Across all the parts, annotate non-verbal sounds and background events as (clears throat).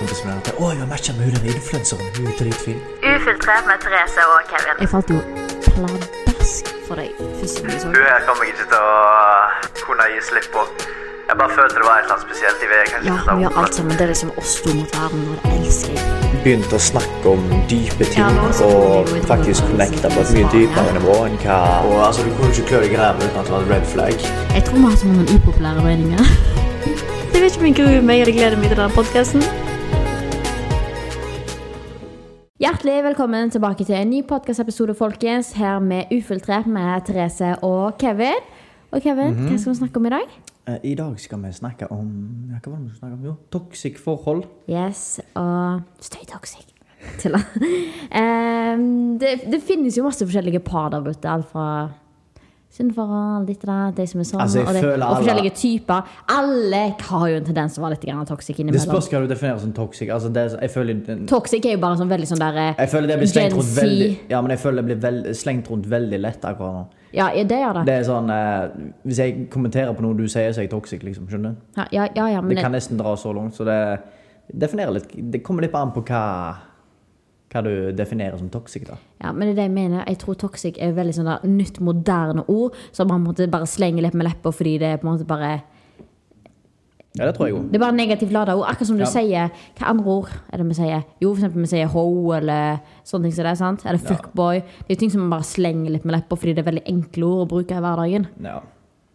kompisen min at å, jeg har matcha med hun den influenseren. Hun er dritfin. Ufiltrert med Therese og Kevin. Jeg falt jo pladask for deg første gang jeg så Hun her kommer jeg ikke til å kunne gi slipp på. Jeg bare følte det var et eller annet spesielt. i vet Ja, hun vi gjør alt sammen. Det er liksom oss to mot verden, og det elsker jeg. Begynte å snakke om dype ting Ja, og faktisk connecta på et mye dypere nivå enn hva Og altså, Du kunne ikke klø deg i ræva uten at det var en red flag. Jeg tror vi har så mange upopulære meninger. (laughs) Jeg vet ikke om jeg gruer meg eller gleder meg til denne podkasten. Hjertelig velkommen tilbake til en ny podkastepisode, folkens. Her med Ufiltrert med Therese og Kevin. Og Kevin, hva skal vi snakke om i dag? Eh, I dag skal vi snakke om ja, Hva var det vi skulle snakke om? Jo, toxic forhold. Yes, og støytoxic. (laughs) Em, det, det finnes jo masse forskjellige par der ute. Alt fra syndforhold, ditt og datt, de som er sånn, Altså, og, det, og alle- forskjellige typer. Alle har jo en tendens til å være litt toxic innimellom. Det spørs hva du definerer som toxic. Altså, det, er- føler den, Toxic er jo bare sånn veldig sånn der eh, jeg føler det blir slengt rundt veldig Ja, men jeg føler det blir veld, slengt rundt veldig lett akkurat nå. Ja, det gjør det. Det er sånn eh, Hvis jeg kommenterer på noe du sier, så er jeg toxic, liksom. Skjønner du? Ja, ja, ja, ja men Det kan nesten dra så langt, så det definerer litt Det kommer litt an på hva hva du definerer som toxic, da. Ja, men det er det jeg mener. Jeg tror toxic er veldig sånn der nytt, moderne ord som man måtte bare slenge litt med leppa fordi det er på en måte bare Ja, det tror jeg òg. Det er bare negativt lada ord. Akkurat som du Ja. sier Hva andre ord er det vi sier? Jo, for eksempel vi sier ho, eller sånne ting som det. sant? Eller fuckboy. Det er jo ting som man bare slenger litt med leppa fordi det er veldig enkle ord å bruke i hverdagen. Ja.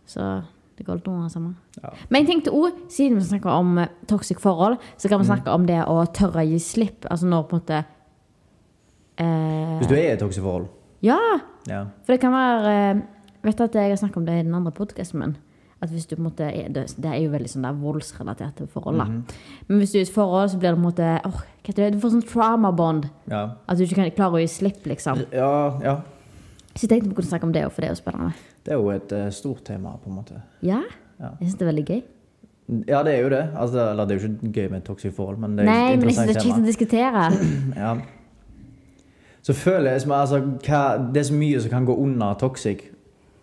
Så det går litt av det samme. Ja. Men jeg tenkte òg, siden vi snakker om eh, toxic forhold, så Mm. kan vi snakke om det å tørre å gi slipp. Altså når på en måte eh, Hvis du er i et toxic forhold Ja! ja. For det kan være eh, Vet du at jeg har snakket om det i den andre podkasten min? At hvis du på en måte er, det, er jo veldig sånn der voldsrelaterte forhold. Mm -hmm. Men hvis du er i et forhold, så blir det på en måte det? Du får sånn trauma-bond. ja. At du ikke kan klare å gi slipp, liksom. Ja, ja. Så jeg tenkte vi kunne snakke om det, for det er jo spennende. Det er jo et uh, stort tema, på en måte. Ja? Ja. Jeg syns det er veldig gøy. Ja, det er jo det. Altså, eller det er jo ikke gøy med et toxic forhold, men det er Nei, men jeg syns det er kjekt å diskutere. (clears throat) Ja. Så føler jeg altså, hva, Det er så mye som kan gå under toxic.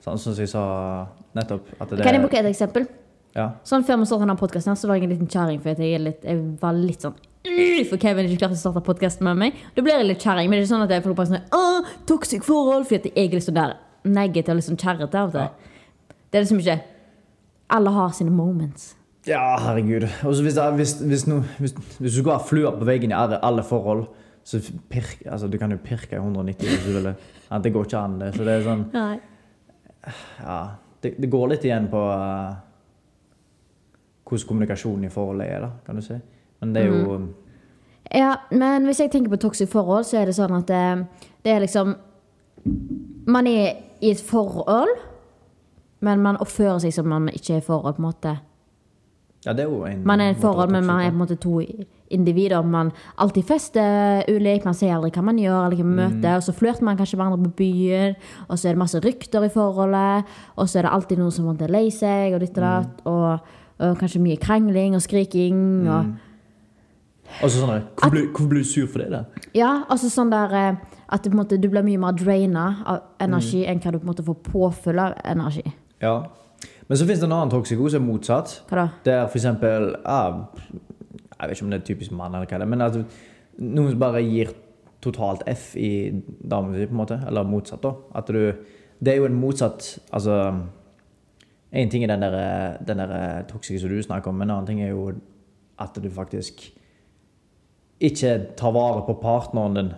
Sånn som jeg sa nettopp. Det, Kan jeg bruke et eksempel? Ja. Sånn Før vi startet denne podkasten, så var jeg en liten kjerring. For jeg, litt, jeg var litt sånn For Kevin ikke klarte å starte podkasten med meg. Da blir jeg litt kjerring. Men det er ikke sånn at jeg får sånn Åh, toxic forhold! Fordi jeg er sånn der negativ og litt sånn kjerrete av og til. Det er liksom ikke Alle har sine moments. Ja, herregud. Og så hvis, hvis, hvis, hvis, du skulle ha flua på veggen i alle forhold, så pirk, altså, du kan jo pirke i 190 hvis du vil. Ja, det går ikke an, det. Så det er sånn Nei. Ja. Det, det går litt igjen på uh, hvordan kommunikasjonen i forholdet er, da, kan du si. Men det er jo Ja, men hvis jeg tenker på toxic forhold, så er det sånn at det, det er liksom Man er i et forhold, men man oppfører seg som man ikke er i forhold, på en måte. Ja, det er jo en Man er i et forhold, men man er på. på en måte to individer. Man alltid fester ulikt, man sier aldri hva man gjør, eller hva man Mm. Og så flørter man kanskje med andre på byen, og så er det masse rykter i forholdet. Og så er det alltid noen som er lei seg, og ditt og Mm. datt. Og, og kanskje mye krangling og skriking. Og, Mm. Og så sånn der, hvorfor, blir, du sur for det, da? Ja, altså sånn der eh, at måte, du blir mye mer draina av energi Mm. enn hva du på en måte får påfyll av energi. Ja. Men så finnes det en annen toksikose som er motsatt. Hva da? Der f.eks. ah, Jeg vet ikke om det er typisk mann, eller hva det er, men altså, noen som bare gir totalt F i damen sin, på en måte. Eller motsatt, da. At du Det er jo en motsatt Altså En ting er den der, den der toxic som du snakker om, men en annen ting er jo at du faktisk ikke tar vare på partneren din.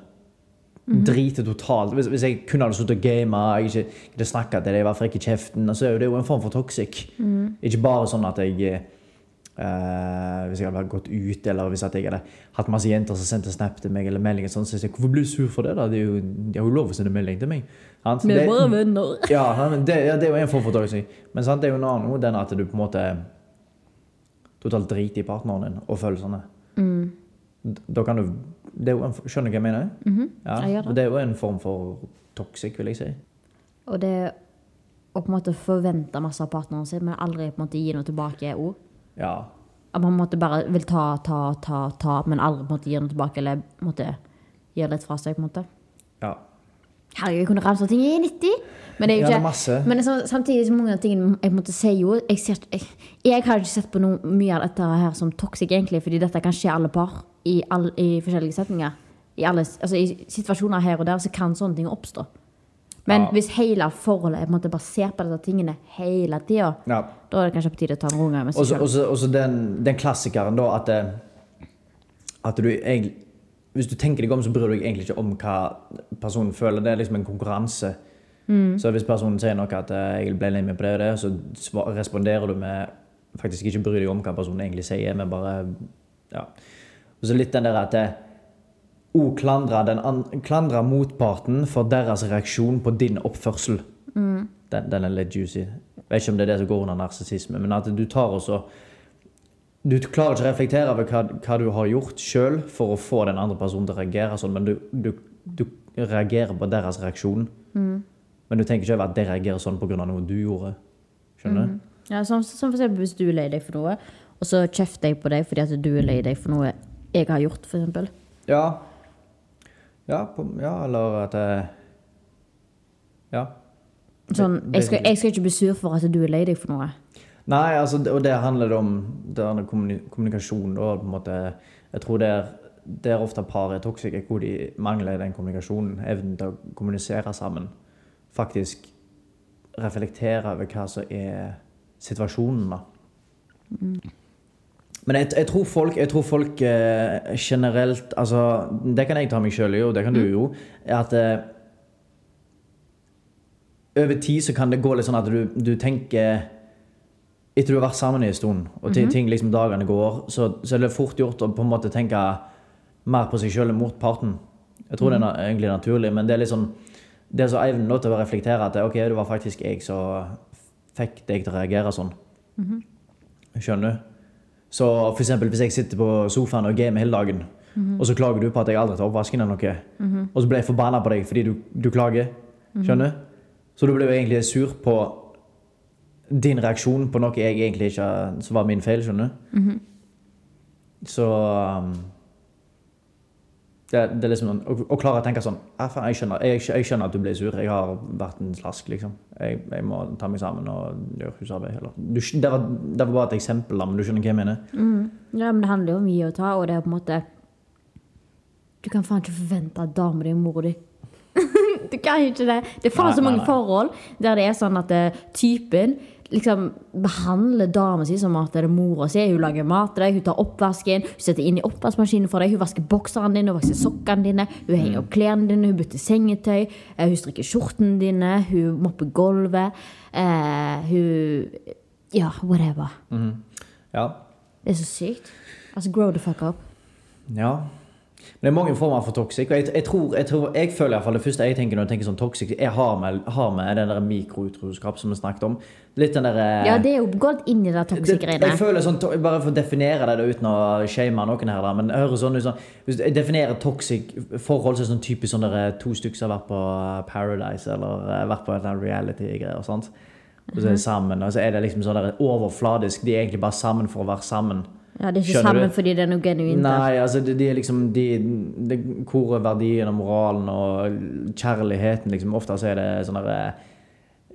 Driter totalt. Hvis, hvis jeg kun hadde sittet og gama, jeg ikke kunne snakka til deg, var fall i kjeften, så er jo det jo en form for toxic. Ikke bare sånn at jeg eh, Hvis jeg hadde gått ut, eller hvis jeg hadde hatt masse jenter som sendte snap til meg, eller meldinger sånn, så jeg hvorfor blir du sur for det? da? Det er jo, de har jo lov å sende melding til meg. Sant? Vi er bare venner. (laughs) ja, det, ja, det er jo en form for toxic. Men sant, det er jo en annen noe, den at du på en måte totalt driter i partneren din og følelsene. Mm. Da kan du er en, Skjønner du hva jeg mener? ja, Mm. jeg gjør det. det er jo en form for toxic, vil jeg si. Og det å på en måte forvente masse av partneren sin, men aldri på en måte gi noe tilbake òg. Ja. At man måtte bare vil ta, ta, ta, ta, men aldri måtte gi noe tilbake, eller måtte gir litt fra seg. på en måte. ja. Herregud, jeg kunne ramse opp ting i 90. Men det er jo Ja, ikke det er masse. Men så, samtidig som mange av tingene jeg måtte si jo Jeg, ser, jeg, jeg har ikke sett på noe, mye av dette her som toxic, egentlig, fordi dette kan skje alle par i, all, i forskjellige setninger. I, alle, altså, I situasjoner her og der så kan sånne ting oppstå. Men Ja. hvis hele forholdet er på en måte basert på disse tingene hele tida, Ja. da er det kanskje på tide å ta en runde med seg selv. så og så den, den klassikeren, da, at, at du egentlig Hvis du tenker deg om, så bryr du deg egentlig ikke om hva personen føler. Det er liksom en konkurranse. Så hvis personen sier noe at eh, 'jeg ble lei meg på det og det', så responderer du med faktisk ikke bry deg om hva personen egentlig sier, men bare Ja. Og så litt den der at O klandre, motparten for deres reaksjon på din oppførsel. Den, den er litt juicy. Jeg vet ikke om det er det som går under narsissisme, men at du tar også Du klarer ikke å reflektere over hva, hva du har gjort sjøl for å få den andre personen til å reagere sånn, men du, du, du reagerer på deres reaksjon. Men du tenker ikke over at de reagerer sånn pga. noe du gjorde. Skjønner du? Ja, som, som for eksempel hvis du er lei deg for noe, og så kjefter jeg på deg fordi at du er lei deg for noe jeg har gjort, for eksempel. Ja. Ja, på, ja eller at jeg Ja. Sånn, jeg skal, jeg skal ikke bli sur for at du er lei deg for noe. Nei, altså, og det handler om det er kommuni- kommunikasjon. På en måte, jeg tror det er, det er ofte par er toxic, hvor de mangler den kommunikasjonen. Evnen til å kommunisere sammen. Faktisk reflektere over hva som er situasjonen. da. Men jeg, jeg tror folk, jeg tror folk eh, generelt altså, Det kan jeg ta meg sjøl i, og det kan du jo. er at eh, over tid så kan det gå litt sånn at du, du tenker Etter du har vært sammen i en stund, og ting, ting liksom dagene går, så, så er det fort gjort å på en måte tenke mer på seg sjøl enn motparten. Jeg tror det er egentlig naturlig, men det er litt sånn Det er så evnen til å reflektere at ok, det var faktisk jeg som fikk deg til å reagere sånn. Skjønner du? Så for eksempel hvis jeg sitter på sofaen og gamer hele dagen, og så klager du på at jeg aldri tar oppvasken eller noe, og så blir jeg forbanna på deg fordi du, du klager, skjønner du? Så du blir jo egentlig sur på din reaksjon på noe jeg egentlig ikke som var min feil, skjønner du? Så um, det, det er liksom sånn, å, å klare å tenke sånn «Ah, jeg, skjønner, jeg, jeg skjønner at du ble sur. Jeg har vært en slask, liksom. Jeg, jeg må ta meg sammen og gjøre husarbeid. Eller. Du, det, var, det var bare et eksempel, da, men du skjønner hva jeg mener? Ja, men det handler jo om gi og ta, og det er på en måte Du kan faen ikke forvente at dama di er mora di. du kan ikke det. Det er faen så mange nei, nei. forhold der det er sånn at eh, typen liksom behandler dama si som at det er mora si. Hun lager mat til deg, hun tar oppvasken, hun setter inn i oppvaskmaskinen for deg, hun vasker bokserne dine, hun vasker sokkene dine, hun henger opp klærne dine, hun bytter sengetøy, eh, hun strikker skjortene dine, hun mopper gulvet, eh, hun Ja, whatever. Ja. Det er så sykt. Altså, grow the fuck up. Ja. Men det er mange former for toxic. Og jeg, jeg, tror, jeg, tror, jeg føler i hvert fall det første jeg tenker når jeg tenker sånn toxic, jeg har med, har med den der mikroutroskap som vi snakket om. Litt den der eh, Ja, det er jo gått inn i det toxic-greiene. jeg føler sånn, Bare for å definere det da, uten å shame noen her, da, men jeg hører sånn ut sånn Hvis jeg definerer toxic forhold som sånn typisk sånn der, eh, to stykker som har vært på eh, Paradise eller vært på en reality-greier. og sånt. Og så er de sammen, og så er det liksom sånn der overfladisk. De er egentlig bare sammen for å være sammen. Ja, det er ikke Skjønner sammen du? fordi det er noe genuint. der. Nei, altså det, det er liksom de, de, Hvor er verdien og moralen og kjærligheten, liksom? Ofte så er det sånn der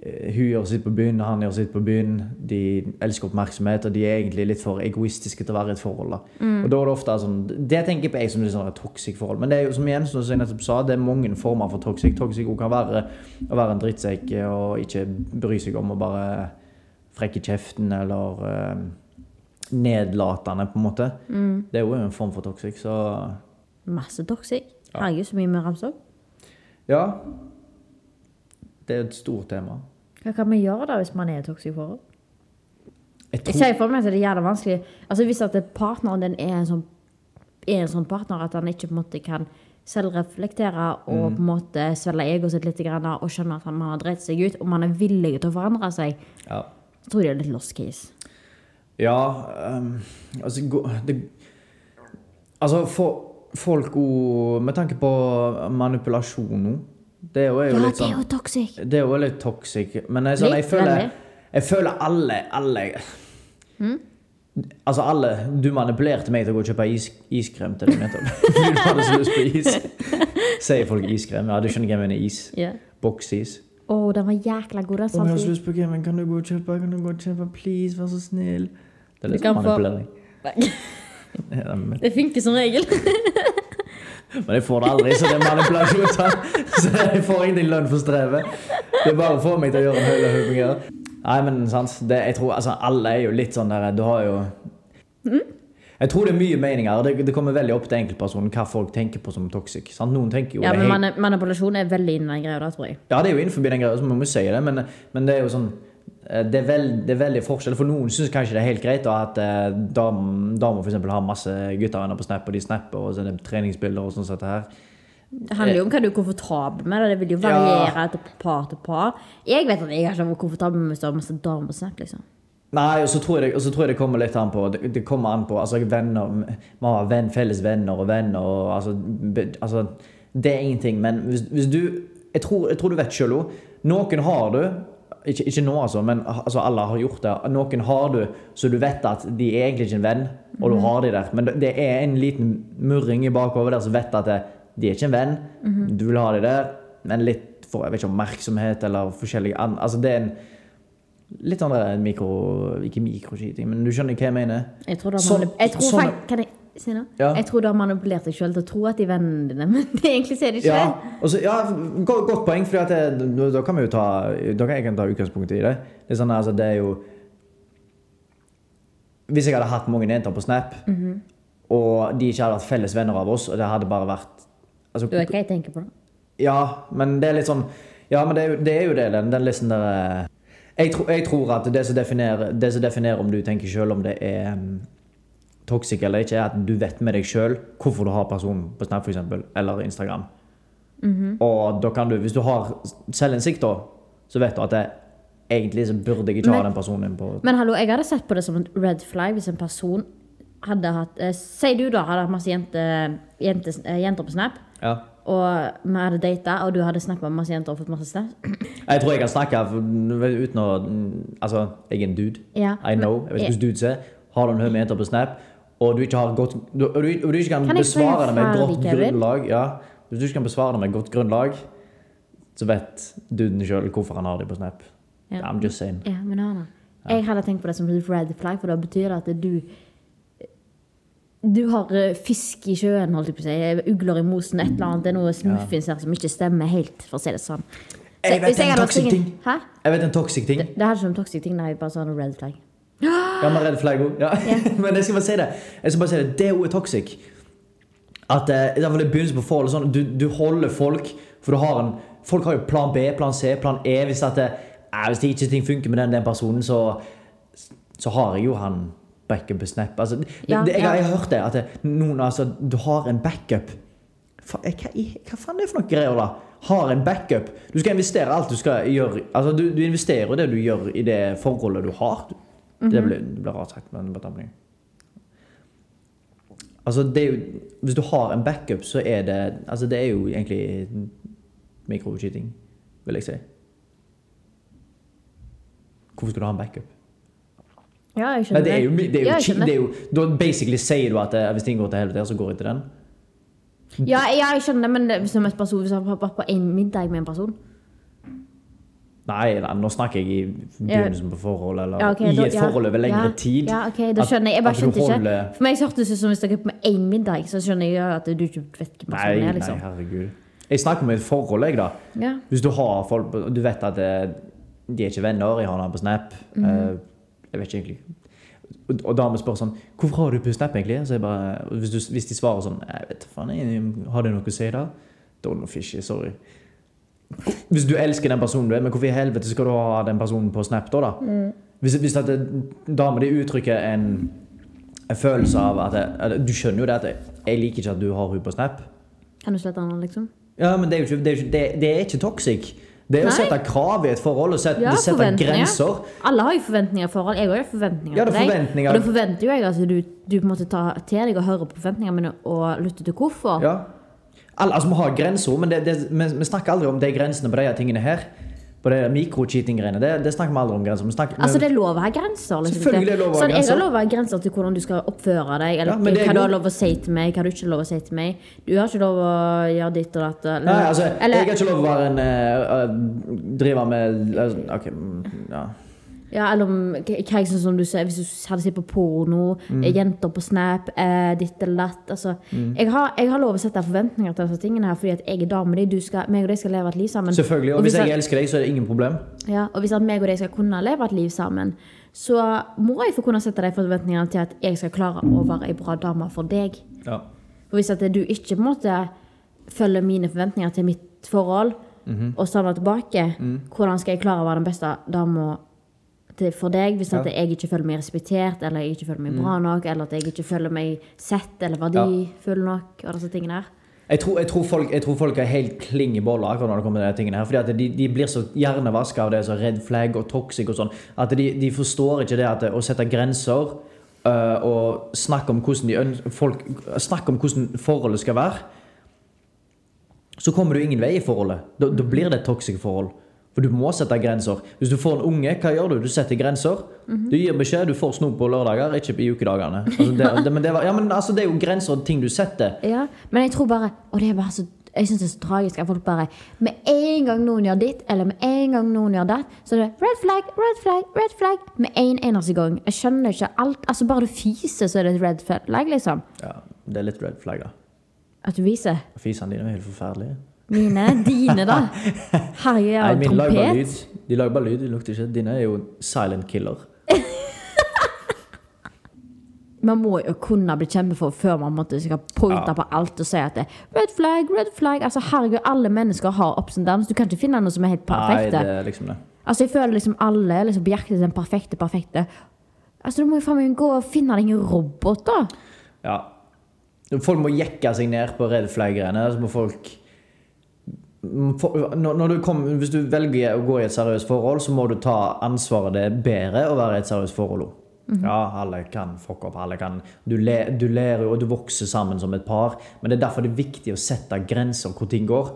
eh, Hun gjør sitt på byen, han gjør sitt på byen. De elsker oppmerksomhet, og de er egentlig litt for egoistiske til å være i et forhold. da. Og da er det ofte sånn Det tenker jeg på jeg som litt sånn et toxic forhold. Men det er jo som Jensen som jeg nettopp sa, det er mange former for toxic. Toxic kan være å være en drittsekk og ikke bry seg om å bare frekke kjeften eller eh, nedlatende, på en måte. Det er jo en form for toxic, så Masse toxic. Herregud, så mye vi ramser opp. ja. Det er et stort tema. Hva kan vi gjøre da hvis man er i et toxic forhold? Jeg Jeg tror, sier for meg at det er jævla vanskelig. Altså Hvis at partneren din er en sånn er en sånn partner at han ikke på en måte kan selvreflektere og på en måte svelge egoet sitt litt og skjønne at man har dreit seg ut, og man er villig til å forandre seg, ja. tror jeg det er litt lost case. Ja, um, altså det, Altså, for folk òg Med tanke på manipulasjon nå Det er jo, Ja, litt det er sånn jo toxic! Det er jo litt toxic. Men jeg, sånn, jeg, føler, jeg føler alle, alle Altså alle, Du manipulerte meg til å gå og kjøpe is, iskrem til deg nettopp. (laughs) Du hadde så lyst på is. Sier folk iskrem? Ja, du skjønner hva jeg mener is. Yeah. Boksis. Å, den var jækla god, den. Om jeg har så lyst på gamen, kan du gå og kjøpe? Kan du gå og kjøpe? Please, vær så snill. Det er litt få- manipulering. (laughs) (laughs) Men Det funker som regel. (laughs) men jeg får det aldri, så det er manipulasjon. Så jeg får ingenting lønn for strevet. Det er bare å få meg til å gjøre en høy fungere. Nei, men sant. Det, jeg tror, altså, alle er jo litt sånn der Du har jo Jeg tror det er mye meninger. Det, det kommer veldig opp til enkeltpersonen hva folk tenker på som toxic. Sant? Noen tenker jo Ja, men Manipulasjon er veldig innen den greia der, tror jeg. Ja, det er jo innenfor den greia, så må vi si det, men, men det er jo sånn det er, veld, det er veldig forskjell. For noen syns kanskje det er helt greit da, at eh, dam- damer eksempel har masse guttevenner på Snap, og de snapper, og så er det treningsbilder og sånn sett her. Det handler jo om hva du er komfortabel med. Det vil jo Ja. variere etter par til par. Jeg vet at jeg har ikke vært komfortabel med du har masse damer på Snap. liksom. Nei, og så tror tror jeg det kommer litt an på Det, det kommer an på altså venner Man har venn, felles venner og venner og altså, be, altså Det er ingenting, men hvis, hvis du jeg tror, jeg tror du vet sjøl òg. Noen har du ikke, ikke nå, altså, men altså, alle har gjort det. Noen har du så du vet at de er egentlig ikke en venn, og du har de der. Men det, er en liten murring i bakover der som vet at det, de er ikke en venn. Du vil ha de der, men litt for jeg vet ikke, oppmerksomhet eller forskjellige an, altså Det er en litt sånn mikro... Ikke mikroskyting, men du skjønner hva jeg mener? Jeg tror, det har Sånn- jeg tror, sånn- kan jeg si? Ja. Jeg tror du har manipulert deg sjøl til å tro at de er vennene dine, (laughs) men det egentlig så er det ikke Ja, Også, ja godt, godt poeng, for da, kan vi jo ta Da kan jeg ta utgangspunkt i det. Det er sånn, altså, det er jo Hvis jeg hadde hatt mange jenter på Snap, Mhm. og de ikke hadde vært felles venner av oss, og det hadde bare vært altså, Du vet hva jeg tenker på? Ja, men det er litt sånn Ja, men det er det, er jo det den, den listen der eh, jeg, tro, jeg tror at det som det som definerer om du tenker sjøl om det er um, toxic eller ikke, er at du vet med deg sjøl hvorfor du har personen på Snap for eksempel, eller Instagram. Og da kan du, hvis du har selvinnsikt, da, så vet du at det, egentlig så burde jeg ikke ha den personen på Men hallo, jeg hadde sett på det som en red flag hvis en person hadde hatt eh, Si du da hadde hatt masse jente, jente, eh, jenter på Snap, Ja. og vi hadde data, og du hadde snappa masse jenter og fått masse Snap. Jeg tror jeg kan snakke uten å mm, Altså, jeg er en dude. Ja, I know. Jeg vet ikke hvordan dudes er. Har du en haug med jenter på Snap, og du ikke har godt du, og, du, og du ikke kan, Kan besvare det med et godt Kevin? grunnlag ja, Hvis du ikke kan besvare det med et godt grunnlag, så vet duden sjøl hvorfor han har det på Snap. Ja. I'm just saying. Ja, men Anna, jeg hadde tenkt på det som red flag, for da betyr det at du du har eh, fisk i sjøen, holdt jeg på å si. Ugler i mosen, et eller annet. Det er noe muffins her som ikke stemmer helt, for å si det sånn. Så Jeg vet hvis en hadde toxic ting. Hæ? Jeg vet en toxic ting. Det, det er ikke om toxic ting, nei, bare sånn red flag. Ja, men redd flagg òg. Ja. (laughs) men jeg skal bare si det. Jeg skal bare si det. Det er jo toxic. At eh, i hvert fall i begynnelsen på forholdet sånn, du, du holder folk For du har en Folk har jo plan B, plan C, plan E. Hvis, at eh, hvis det ikke ting funker med den, den personen, så, så har jeg jo han backup Snap. Altså, det, Ja, det, jeg, ja. jeg har hørt det. At det, noen altså Du har en backup. Eh, Hva, i- hva faen er det for noe greier, da? Har en backup. Du skal investere alt du skal gjøre. Altså, du, du investerer det du gjør i det forholdet du har. Det blir, det blir rart sagt, men bare ta med. Altså, er jo, hvis du har en backup, så er det Altså, det er jo egentlig mikrocheating, vil jeg si. Hvorfor skal du ha en backup? Ja, jeg skjønner det er jo, det er jo, Ja, det er jo Da basically sier du at eh, hvis ting går til helvete, så går jeg til den. Ja, ja, jeg skjønner det, men det- du har person, hvis jeg har vært på en middag med en person Nei, nei, nå snakker jeg i begynnelsen på forhold, eller ja, ok, i et forhold over lengre ja, tid. Ja, ok, da skjønner jeg. Jeg bare skjønte ikke. holder- For meg så hørtes det ut som hvis dere er på en middag, så skjønner jeg at du ikke vet hvem Nei, personen er, nei, liksom. herregud. Jeg snakker om et forhold, jeg, da. Ja. Hvis du har folk Du vet at eh, de er ikke venner, jeg har dem på Snap. Mm -hmm. Jeg vet ikke egentlig. Og, damer spør sånn 'Hvorfor har du på Snap, egentlig?' Så jeg bare, hvis, du, hvis de svarer sånn 'Jeg vet faen, har det noe å si da?' Don't fishy, sorry. Hvis du elsker den personen du er, men hvorfor i helvete skal du ha den personen på Snap da? da? Mm. Hvis, hvis at det- damer uttrykker en, en følelse av at, jeg, Du skjønner jo det at jeg, jeg liker ikke at du har henne på Snap. Kan du slette henne, liksom? Ja, men det er jo ikke, det er, ikke, det, det er ikke toxic. Det er å sette krav i et forhold og sette, Ja, sette grenser. Alle har jo forventninger i forhold. Jeg har jo forventninger Ja, til deg. Og da forventer jo jeg at du, du på en måte tar til deg og hører på forventningene mine og lytter til hvorfor. Ja. Altså, vi har grenser, men det, det, vi, vi snakker aldri om de grensene på de tingene her. på det mikrocheating-greiene, det, det snakker vi aldri om grenser. Snakker, Altså, det er lov å ha grenser. Liksom. Selvfølgelig er det lov å ha sånn, Jeg har lov å ha grenser til hvordan du skal oppføre deg, eller Ja, hva du har lov å si til meg, hva du ikke har lov å si til meg. Du har ikke lov å gjøre ditt og datt. Eller, Nei, altså, eller, jeg har ikke lov å være en uh, Drive med uh, Ok, mm, ja. Ja, eller om hva jeg syns som du sier, hvis du hadde sett på porno, Mm. eh, jenter på Snap, eh, ditt eller datt. Altså, jeg, har, jeg har lov å sette forventninger til disse tingene her, fordi at jeg er dame di, meg og deg skal leve et liv sammen. Selvfølgelig. Og hvis hvis, jeg elsker deg, så er det ingen problem. Ja, og hvis at meg og deg skal kunne leve et liv sammen, så må jeg få kunne sette de forventningene til at jeg skal klare å være ei bra dame for deg. Ja. For hvis at du ikke måte følger mine forventninger til mitt forhold, Mhm. og samme tilbake, Mm. hvordan skal jeg klare å være den beste dama til- for deg hvis Ja. jeg ikke føler meg respektert, eller jeg ikke føler meg bra nok, eller at jeg ikke føler meg sett eller verdifull nok, og disse tingene her? Jeg tror, jeg, tror folk, jeg tror folk er helt kling i bolla akkurat når det kommer til de tingene her. Fordi de, de blir så hjernevaska av det som red flag og toxic og sånn. At de, de forstår ikke det at å sette grenser øh, og snakke om folk, snakke om hvordan forholdet skal være. Så kommer du ingen vei i forholdet. Da, da blir det et toxic forhold. For du må sette grenser. Hvis du får en unge, hva gjør du? Du setter grenser. Du gir beskjed. Du får snop på lørdager, ikke i ukedagene. Altså, det, (laughs) det, men det, var, ja, men, altså, det er jo grenser og ting du setter. Ja, men jeg tror bare Og det er bare så jeg synes det er så tragisk at folk bare Med en gang noen gjør ditt, eller med en gang noen gjør datt, så er det red flag, red flag, red flag med en eneste gang. Jeg skjønner ikke alt Altså, bare du fiser, så er det et red flag, liksom. Ja, det er litt red flag, da. At du viser. Fisene dine er helt forferdelige. Mine, dine, da. Herregud, jeg har mine lager bare trompet. lyd. De lager bare lyd, de lukter ikke. Dine er jo silent killer. (laughs) Man må jo kunne bli kjempefor før man måtte skal pointe Ja. på alt og si at det er red flag, red flag. Altså, herregud, alle mennesker har ups and downs. Du kan ikke finne noe som er helt Nei, det er liksom det. Altså, jeg føler liksom alle liksom på jakt etter den perfekte, perfekte. Altså, du må jo faen meg gå og finne deg en robot, da. Ja. Folk må jekke seg ned på red flag-greiene. Så må folk for, når, du kom, Hvis du velger å gå i et seriøst forhold, så må du ta ansvaret det er bedre å være i et seriøst forhold òg. Ja, alle kan fucke opp. alle kan, Du, le, du ler jo, og du vokser sammen som et par. Men det er derfor det er viktig å sette grenser hvor ting går.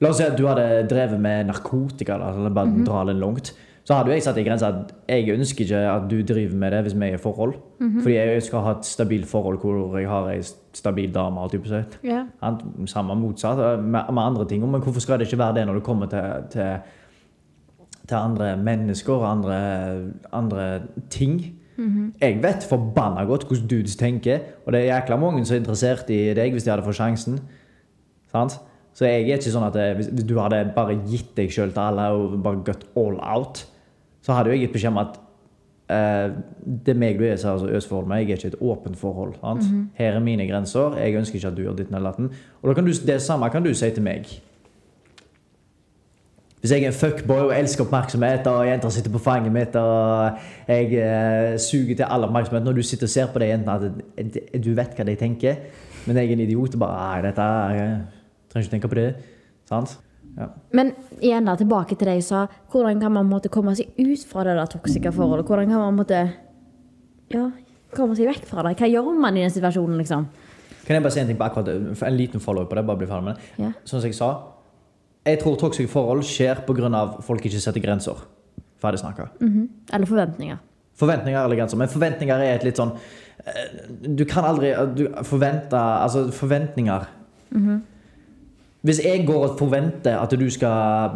La oss si at du hadde drevet med narkotika, da, eller bare dra den langt. Så hadde jo jeg satt i grensa at jeg ønsker ikke at du driver med det hvis vi er i forhold. Fordi jeg skal ha et stabilt forhold hvor jeg har ei stabil dame. På seg. Samme motsatt med, med andre ting. Men hvorfor skal det ikke være det når det kommer til, til, til andre mennesker og andre, andre ting? Jeg vet forbanna godt hvordan dudes tenker, og det er jækla mange som er interessert i deg hvis de hadde fått sjansen. Sant? Så jeg er ikke sånn at eh, hvis du hadde bare gitt deg sjøl til alle og bare gått all out, så hadde jeg gitt beskjed om at eh, det meg du er som øser forhold med. Jeg er ikke et åpent forhold. Sant? Her er mine grenser. Jeg ønsker ikke at du gjør ditt eller datten. Og da kan du, det samme kan du si til meg. Hvis jeg er en fuckboy og elsker oppmerksomhet, og jenter sitter på fanget mitt, og jeg eh, suger til all oppmerksomhet når du sitter og ser på de jentene, at du vet hva de tenker, men jeg er en idiot og bare Nei, dette er, jeg trenger ikke tenke på det. Sant? Ja. Men igjen da, tilbake til det jeg sa. Hvordan kan man måtte komme seg ut fra det der toksike forholdet? Hvordan kan man måtte ja, komme seg vekk fra det? Hva gjør man i den situasjonen, liksom? Kan jeg bare si en ting på akkurat En liten follow på det, bare bli ferdig med det. Ja. Sånn som jeg sa, jeg tror toksiske forhold skjer pga. folk ikke setter grenser. Ferdig snakka. Eller forventninger. Forventninger eller grenser. Men forventninger er et litt sånn eh, Du kan aldri du, forvente Altså, forventninger Hvis jeg går og forventer at du skal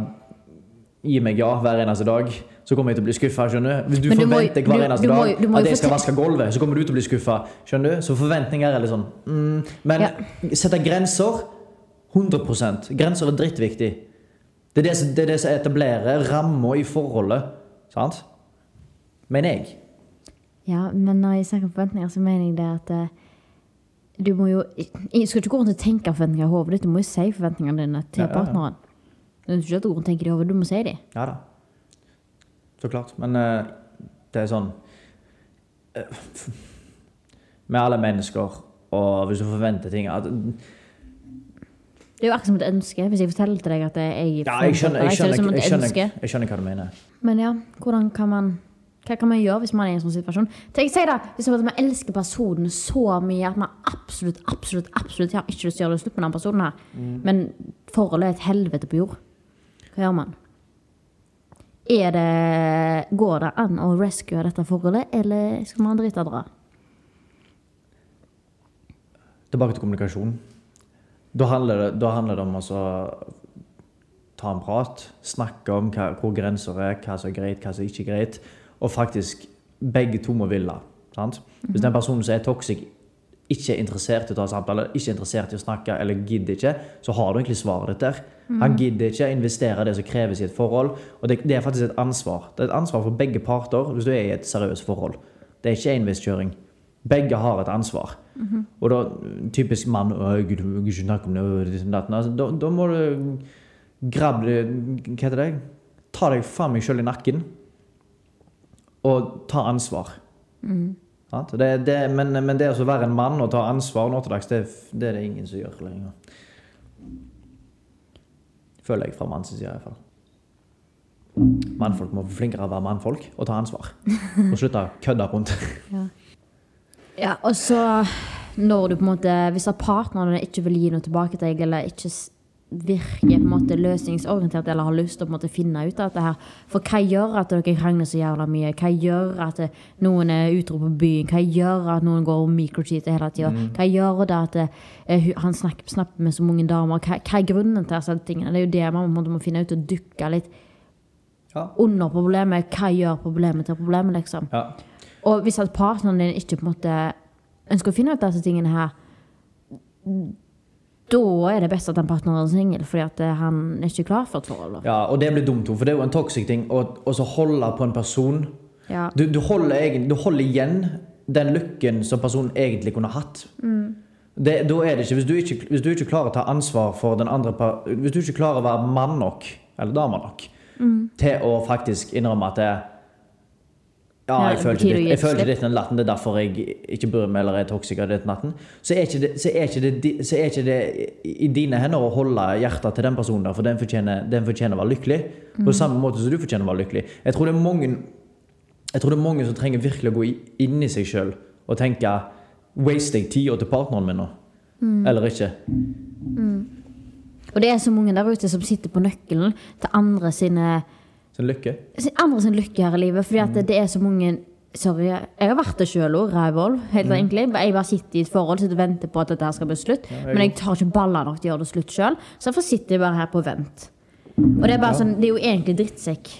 gi meg ja hver eneste dag, så kommer jeg til å bli skuffa. Skjønner du? Hvis du forventer må hver du- eneste du må jo- dag du må at jeg skal vaske gulvet, så kommer du til å bli skuffa. Du? Så forventninger er litt sånn mm, Men Ja. sette grenser 100 Grenser er drittviktig. Det er det, som- det er det som etablerer rammer i forholdet. Sant? Mener jeg. Ja, men når jeg snakker om forventninger, så mener jeg det at eh, du må jo Jeg skal ikke gå rundt og tenke forventninger i hodet ditt, du må jo si forventningene dine til Ja, ja, partneren. Du er ikke gå rundt og tenke det i hodet, du må si dem. Ja da. Så klart. Men uh, det er sånn eh, Med alle mennesker, og hvis du forventer ting at, Det er jo akkurat som et ønske. Hvis jeg forteller til deg at jeg Ja, jeg skjønner, jeg, det skjønner, jeg, skjønner, ønske. jeg skjønner hva du mener. Men ja, hvordan kan man hva kan man gjøre hvis man er i en sånn situasjon? Tenk, si da, Hvis man elsker personen så mye at man absolutt absolutt, absolutt har ikke lyst til å gjøre det slutt med den personen, her Mm. men forholdet er et helvete på jord. Hva gjør man? Er det, går det an å rescue dette forholdet, eller skal man drite og dra? Tilbake til kommunikasjon. Da handler det, da handler det om å ta en prat, snakke om hva, hvor grenser er, hva som er greit, hva som ikke er greit, og faktisk begge to må ville. Sant? Hvis den personen som er toxic, ikke er interessert i å ta samtale, ikke er interessert i å snakke eller gidder ikke, så har du egentlig svaret ditt der. Han gidder ikke investere det som kreves i et forhold, og det, det er faktisk et ansvar. Det er et ansvar for begge parter hvis du er i et seriøst forhold. Det er ikke enveiskjøring. Begge har et ansvar. Og da, typisk mann «Å, Gud, gud, ikke snakke om det. Altså, da, da må du grabbe Hva heter det? Ta deg faen meg sjøl i nakken og ta ansvar. Sant? Det, det, men, men det å være en mann og ta ansvar nå til dags, det, det er det ingen som gjør lenger. Føler jeg fra manns side, i hvert fall. Mannfolk må bli flinkere til å være mannfolk og ta ansvar. Og slutte å kødde rundt. (laughs) Ja, og så når du på en måte Hvis partneren ikke vil gi noe tilbake til deg, eller ikke virker på en måte løsningsorientert eller har lyst til å på en måte finne ut av dette her For hva gjør at dere krangler så jævla mye? Hva gjør at noen er utro på byen? Hva gjør at noen går og microcheater hele tida? Hva gjør det at eh, han snakker, snakker med så mange damer? Hva, hva er grunnen til disse tingene? Det er jo det man måte må finne ut og dukke litt Ja. under problemet. Hva gjør problemet til problemet, liksom? Ja. Og hvis at partneren din ikke på en måte ønsker å finne ut av disse tingene her, da er det best at den partneren er singel, fordi at eh, han er ikke klar for et forhold. ja, og det blir dumt, for det er jo en toxic ting å holde på en person Ja. du, du, holder egen, du holder igjen den lykken som personen egentlig kunne hatt. Det, da er det ikke hvis, du ikke hvis du ikke klarer å ta ansvar for den andre par- Hvis du ikke klarer å være mann nok, eller dame nok, til å faktisk innrømme at det, ja, Ja, jeg føler ikke jeg ikke ditt den latten, det er derfor jeg ikke bryr meg eller er toksiker ditt natten. Så er det, så er det, så er ikke det i dine hender å holde hjertet til den personen der, for den fortjener, den fortjener å være lykkelig. På samme måte som du fortjener å være lykkelig. Jeg tror det er mange jeg tror det er mange som trenger virkelig å gå inn i seg sjøl og tenke Waste jeg tida til partneren min nå? Eller ikke? Og det er så mange der ute som sitter på nøkkelen til andre sine Sin lykke? sin- andre sin lykke her i livet. Fordi at det, det er så mange Sorry, jeg har vært det sjøl òg, rævhold. Helt egentlig. Jeg bare sitter i et forhold sitter og venter på at dette her skal bli slutt. jeg men jeg tar ikke baller nok til å gjøre det slutt sjøl, så derfor sitter jeg bare her på vent. Og det er bare sånn, det er jo egentlig drittsekk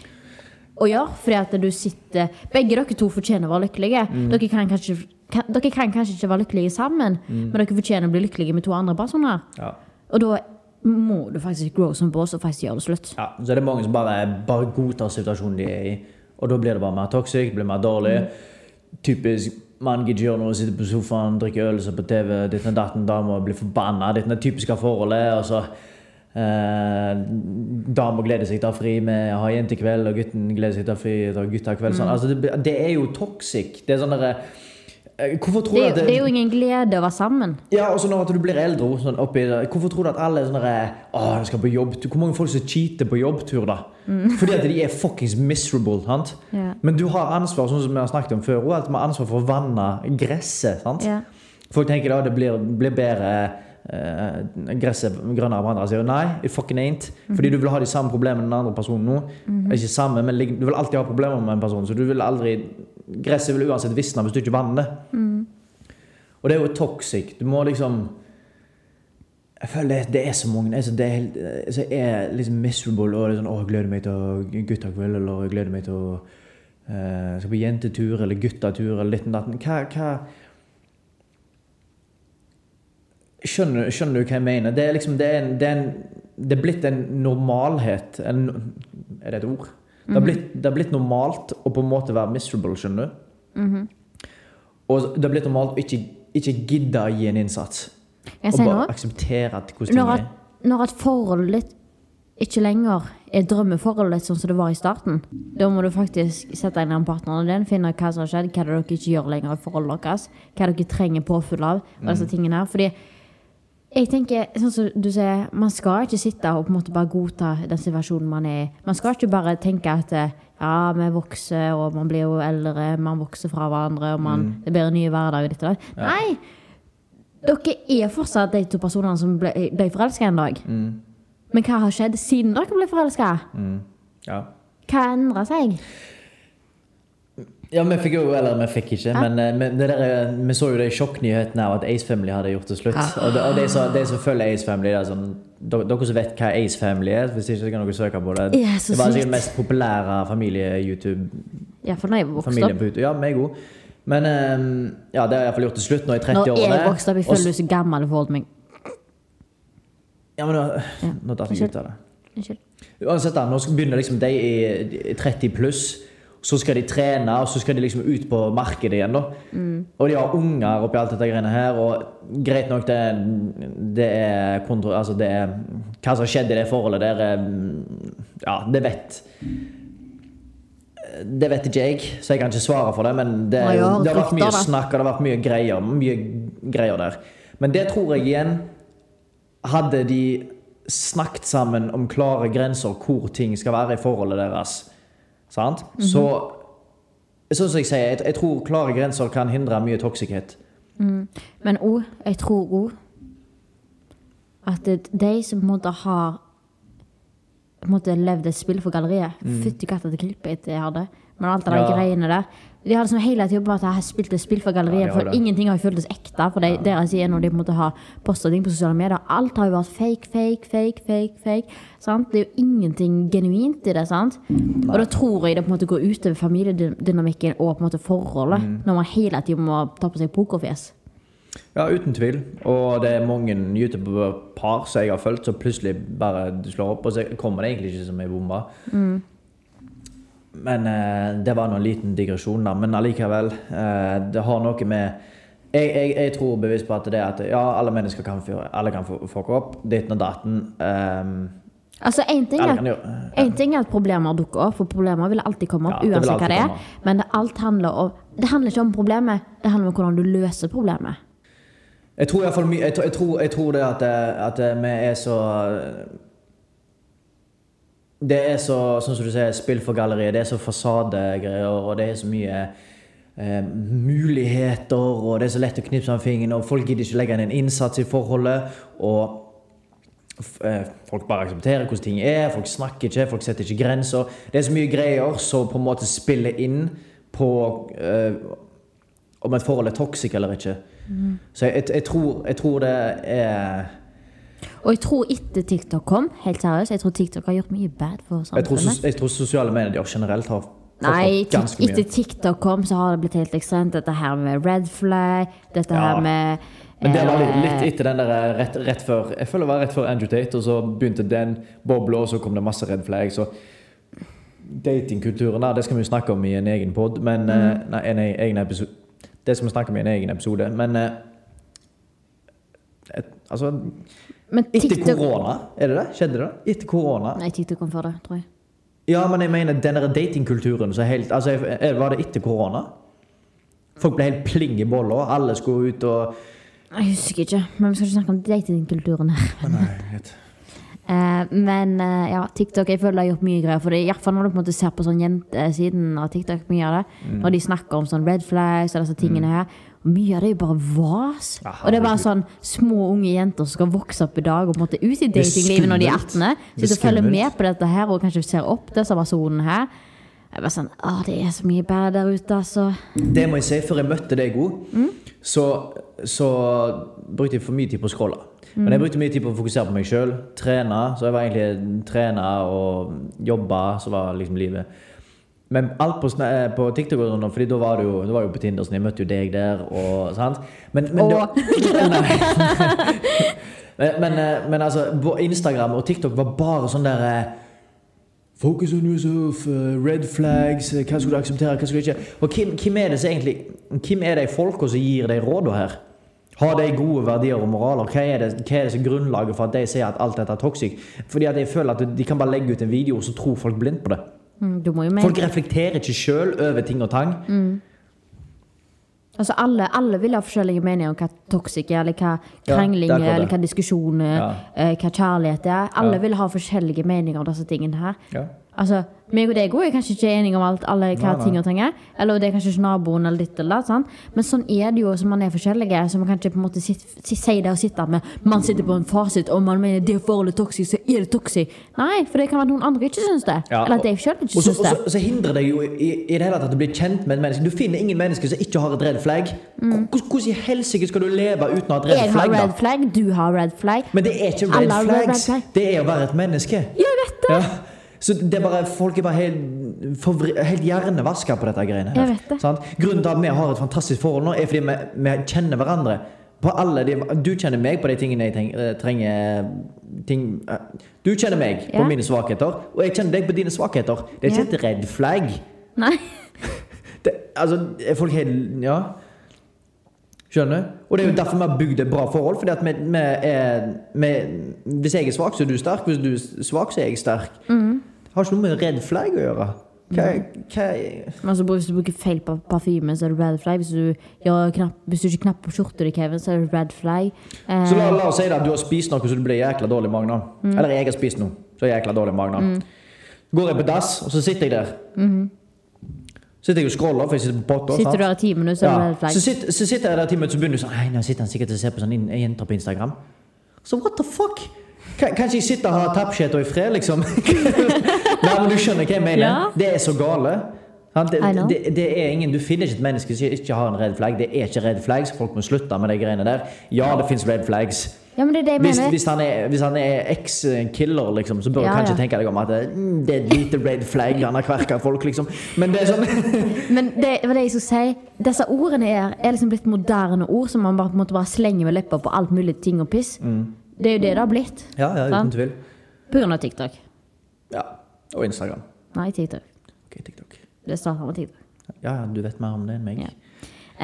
å gjøre, fordi at du sitter Begge dere to fortjener å være lykkelige. Dere, kan kanskje, kan, dere kan kanskje ikke være lykkelige sammen, men dere fortjener å bli lykkelige med to andre personer. Ja. Og da må du faktisk grow som boss og faktisk gjøre det slutt. ja. Så er det mange som bare, bare godtar situasjonen de er i, og da blir det bare mer toxic, blir mer dårlig. Typisk man gidder gjøre noe, sitter på sofaen, drikker øl, ser på TV, ditt og datten, dama blir forbanna. Ditt og typiske forholdet. og så Eh, Dama gleder seg til å ha fri med å ha jentekveld, og gutten gleder seg til å ha fri til å ha guttekveld. Sånn. Altså, det, det er jo toxic. Det er sånn derre eh, Hvorfor tror Det, du at jo- det er jo ingen glede å være sammen. Ja, og så når du blir eldre, sånn oppi hvorfor tror du at alle er sånn Åh, Å, jeg skal på jobbtur. Hvor mange folk som cheater på jobbtur, da? Fordi at de er fuckings miserable. sant? Yeah. Men du har ansvar, sånn som vi har snakket om før, og alt med ansvar for å vanne gresset. sant? Yeah. Folk tenker da det blir, blir bedre eh, gresset grønnere på andre siden. Nei, it fucking ain't. Fordi du vil ha de samme problemene med den andre personen nå. Ikke samme, men du vil alltid ha problemer med en person. Så du vil aldri Gresset vil uansett visne hvis du ikke vanner det. Og det er jo toxic. Du må liksom Jeg føler det, det er så mange altså det er, altså jeg er liksom miserable og sånn, å, jeg gleder meg til å guttakveld, eller jeg gleder meg til å eh, skal på jentetur eller guttatur eller litt og datten. Hva, hva skjønner, skjønner du hva jeg mener? Det er liksom det er, en, det er, en, det er blitt en normalhet. En, er det et ord? Det har, blitt, det har blitt normalt å på en måte være miserable, skjønner du? Og det har blitt normalt å ikke, ikke gidde å gi en innsats. Jeg Og bare noe? akseptere at hvordan ting er. når at forholdet ditt ikke lenger er drømmeforholdet ditt sånn som det var i starten, da må du faktisk sette deg ned med partneren din, finne hva som har skjedd, hva er dere ikke gjør lenger i forholdet deres, hva dere trenger påfyll av, og disse tingene her. Fordi jeg tenker, sånn som du sier, man skal ikke sitte og på en måte bare godta den situasjonen man er i. Man skal ikke bare tenke at eh, ja, vi vokser, og man blir jo eldre, man vokser fra hverandre, og man, det blir en ny hverdag og ditt og datt. Nei! Dere er fortsatt de to personene som ble, ble forelska en dag. Men hva har skjedd siden dere ble forelska? Ja. Hva endra seg? Ja, vi fikk jo, eller vi fikk ikke, men, eh, men det der, eh, vi så jo det i sjokknyheten her at Ace Family hadde gjort det slutt. Og, det, og de, som, de som følger Ace Family, det er sånn, dere som vet hva Ace Family er, hvis ikke kan dere søke på det. Ja, det var sikkert den mest populære familie-YouTube Iallfall når jeg vokste familien opp. på YouTube. Ja, meg òg. Men eh, ja, det har iallfall gjort det slutt nå i Når jeg 30-årene. vokste opp, jeg føler du så gammel i forhold til meg. Ja, men nå, nå datt jeg ut av det. Unnskyld. Uansett, da, nå begynner liksom de i 30 pluss. Så skal de trene, og så skal de liksom ut på markedet igjen. da. Og de har unger oppi alt dette greiene her. Og greit nok, det, det er kontro... Altså, det er Hva som har skjedd i det forholdet der, er, ja, det vet Det vet ikke jeg, så jeg kan ikke svare for det. Men det, Nei, har det har vært mye da. snakk, og det har vært mye greier, mye greier der. Men det tror jeg igjen Hadde de snakket sammen om klare grenser hvor ting skal være i forholdet deres, sant? Mhm. så Sånn som jeg sier, jeg, jeg tror klare grenser kan hindre mye toksikhet. Men òg, jeg tror òg at det, de som på en måte har på en måte levd et spill for galleriet Fytti katta til klippet jeg hadde. Men alt det Mm. Ja. greiene der. De har liksom hele tiden bare at jeg har spilt et spill for galleriet. Ja, for ingenting har jo føltes ekte for de, deres side når de på en måte har posta ting på sosiale medier. Alt har jo vært fake, fake, fake, fake. fake sant? Det er jo ingenting genuint i det. sant? Og da tror jeg det på en måte går utover familiedynamikken og på en måte forholdet. Mm. Når man hele tiden må ta på seg pokerfjes. Ja, uten tvil. Og det er mange YouTube-par som jeg har fulgt, som plutselig bare slår opp, og så kommer det egentlig ikke som ei bombe. Men eh, det var nå en liten digresjon, da. Men allikevel, eh, det har noe med jeg, jeg, jeg tror bevisst på at det er at ja, alle mennesker kan, fyre- alle kan fucke opp. Ditten og datten. Um, Altså, en ting, en ting er at problemer dukker opp, for problemer vil alltid komme opp. Ja, det uansett hva det er. Men det, alt handler om, det handler ikke om problemet, det handler om hvordan du løser problemet. Jeg tror, jeg, jeg, tror, jeg tror det at, eh, at eh, vi er så Det er så, sånn som du sier, spill for galleriet. Det er så fasadegreier, og det er så mye eh, muligheter, og det er så lett å knipse med fingeren, og folk gidder ikke legge inn en innsats i forholdet. og eh, Folk bare aksepterer hvordan ting er, folk snakker ikke, folk setter ikke grenser. Det er så mye greier som på en måte spiller inn på eh, om et forhold er toxic eller ikke. Så jeg, jeg, tror, jeg tror det er Og jeg tror etter TikTok kom, helt seriøst, jeg tror TikTok har gjort mye bad for Jeg tror, sos- jeg tror sosiale medier generelt har Nei, etter. TikTok kom, så har det blitt helt ekstremt. Dette her med red flag, dette Ja. her med Men det var litt, eh, litt etter den der eh, rett, rett før Jeg føler det var rett før Andrew Tate, og så begynte den bobla, og så kom det masse red flag. Så datingkulturen der, det skal vi snakke om i en egen pod, men mm. Nei, en e- egen episode. Det skal vi snakke om i en egen episode, men eh, et, Altså, Men etter korona, er det det? Skjedde det? Etter korona? Nei, TikTok kom før det, tror jeg. Ja, men jeg mener den der datingkulturen så helt, altså, Var det etter korona? Folk ble helt pling i bolla. Alle skulle ut og Jeg husker ikke, men vi skal ikke snakke om datingkulturen her. uh, (laughs) men uh, ja, TikTok jeg føler jeg har gjort mye greier. For det, i hvert fall når du på en måte ser på sånn jentesiden av TikTok, mye av det, Mm. når de snakker om sånn red flags og disse tingene her, og mye av det er jo bare vas. Ja, og det er bare sånn små unge jenter som skal vokse opp i dag og på en måte ut i datinglivet når de er 18. Det er Sitter og følger med på dette her og kanskje ser opp disse personene her. Jeg er bare sånn, Å, det er så mye bad der ute, altså. Det må jeg si, før jeg møtte deg, God, så, så brukte jeg for mye tid på å scrolle. Men jeg brukte mye tid på å fokusere på meg sjøl. Trene. Så jeg var egentlig trener og jobba, så var liksom livet. Men alt på, eh, på TikTok og sånn, fordi da var du jo, da var jo på Tinder, så jeg møtte jo deg der. og sant? Men, men, da, Og- (laughs) Nei. men, men, eh, men altså, Instagram og TikTok var bare sånn der eh, Focus on yourself, red flags, hva skal du akseptere, hva skal du ikke Og hvem, hvem er det som egentlig Hvem er de folka som gir deg råda her? Har de gode verdier og moraler? Hva er, det, hva er det som er grunnlaget for at de sier at alt dette er toxic? Fordi at jeg føler at de kan bare legge ut en video, og så tror folk blindt på det. Mm. Folk reflekterer ikke sjøl over ting og tang. Altså alle, alle vil ha forskjellige meninger om hva toxic er, eller hva krangling ja, er er, eller hva diskusjon er, Ja. eh, hva kjærlighet er. Alle Ja. vil ha forskjellige meninger om disse tingene her. Altså, meg og deg er kanskje ikke enige om alt, alle hva ting og trenger. Eller det er kanskje ikke naboen eller ditt eller datt. Men sånn er det jo som man er forskjellige. Så man kan ikke på en måte si, si, si det og sitte med Man sitter på en fasit og man mener det forholdet er toxic, så er det toxic. Nei, for det kan være at noen andre ikke syns det. Ja, eller at jeg sjøl ikke så, syns det. og så hindrer det jo i, i det hele tatt at du blir kjent med et menneske. Du finner ingen mennesker som ikke har et red flag. Hvordan, hvordan i helsike skal du leve uten å ha et red flagg? Jeg har red da? flag, du har red flag. Men det er ikke red flags. red flag. Det er å være et menneske. Jeg vet det! Ja. Så det er bare, folk er bare helt, forvri- helt hjernevaska på dette greiene her. Det. Sant? Grunnen til at vi har et fantastisk forhold nå, er fordi vi, vi kjenner hverandre. De, du kjenner meg på de tingene jeg eh, trenger ting, eh, Du kjenner meg på Ja. mine svakheter, og jeg kjenner deg på dine svakheter. Det er ikke Ja. et red flag. Nei. (laughs) Det, altså, er folk helt Ja. Skjønner? Og det er jo derfor vi har bygd et bra forhold. Fordi at vi, vi er vi, Hvis jeg er svak, så er du sterk. Hvis du er svak, så er jeg sterk. Mm. Har ikke noe med red flag å gjøre. Hva, hva altså, hvis du bruker feil parfyme, så er det red flag. Hvis du, ja, knapp, hvis du ikke knapper på skjorta di, Kevin, så er det red flag. Eh, Så la, la oss si at du har spist noe så du blir jækla dårlig i magen. Mm. Eller jeg har spist noe så er jeg jækla dårlig i magen. Mm. Går jeg på dass, og så sitter jeg der. Sitter jeg og scroller, for jeg sitter på potta. Mm-hmm. sitter sant? du der i ti minutter, så er det Ja. red flag. Så, sitter, så sitter jeg der ti minutter, så begynner du sånn Nei, nå sitter han sikkert og ser på sånn jenter på Instagram. Så what the fuck? Kan, kan jeg sitter og har tappskjeta i fred, liksom? (laughs) (laughs) Nei, men du skjønner hva jeg mener. Ja. Det er så gale. Det, det, det er ingen, Du finner ikke et menneske som ikke har en red flag. Det er ikke red flags. Folk må slutte med de greiene der. Ja, det fins red flags. Ja, men det det Hvis, hvis han er, hvis han er eks-killer, liksom, så bør du Ja, kanskje ja. tenke deg om at mm, det er et lite red flag. Han har kverka folk, liksom. Men det er sånn (laughs) Men det, var det jeg skulle si. Disse ordene er, er liksom blitt moderne ord som man bare, bare slenger med leppa på alt mulig ting og piss. Det er jo det det har blitt. Ja, ja, uten tvil. På grunn av TikTok. Ja. Og Instagram. Nei, TikTok. Ok, TikTok. Det starta med TikTok. Ja, ja, du vet mer om det enn meg. Ja.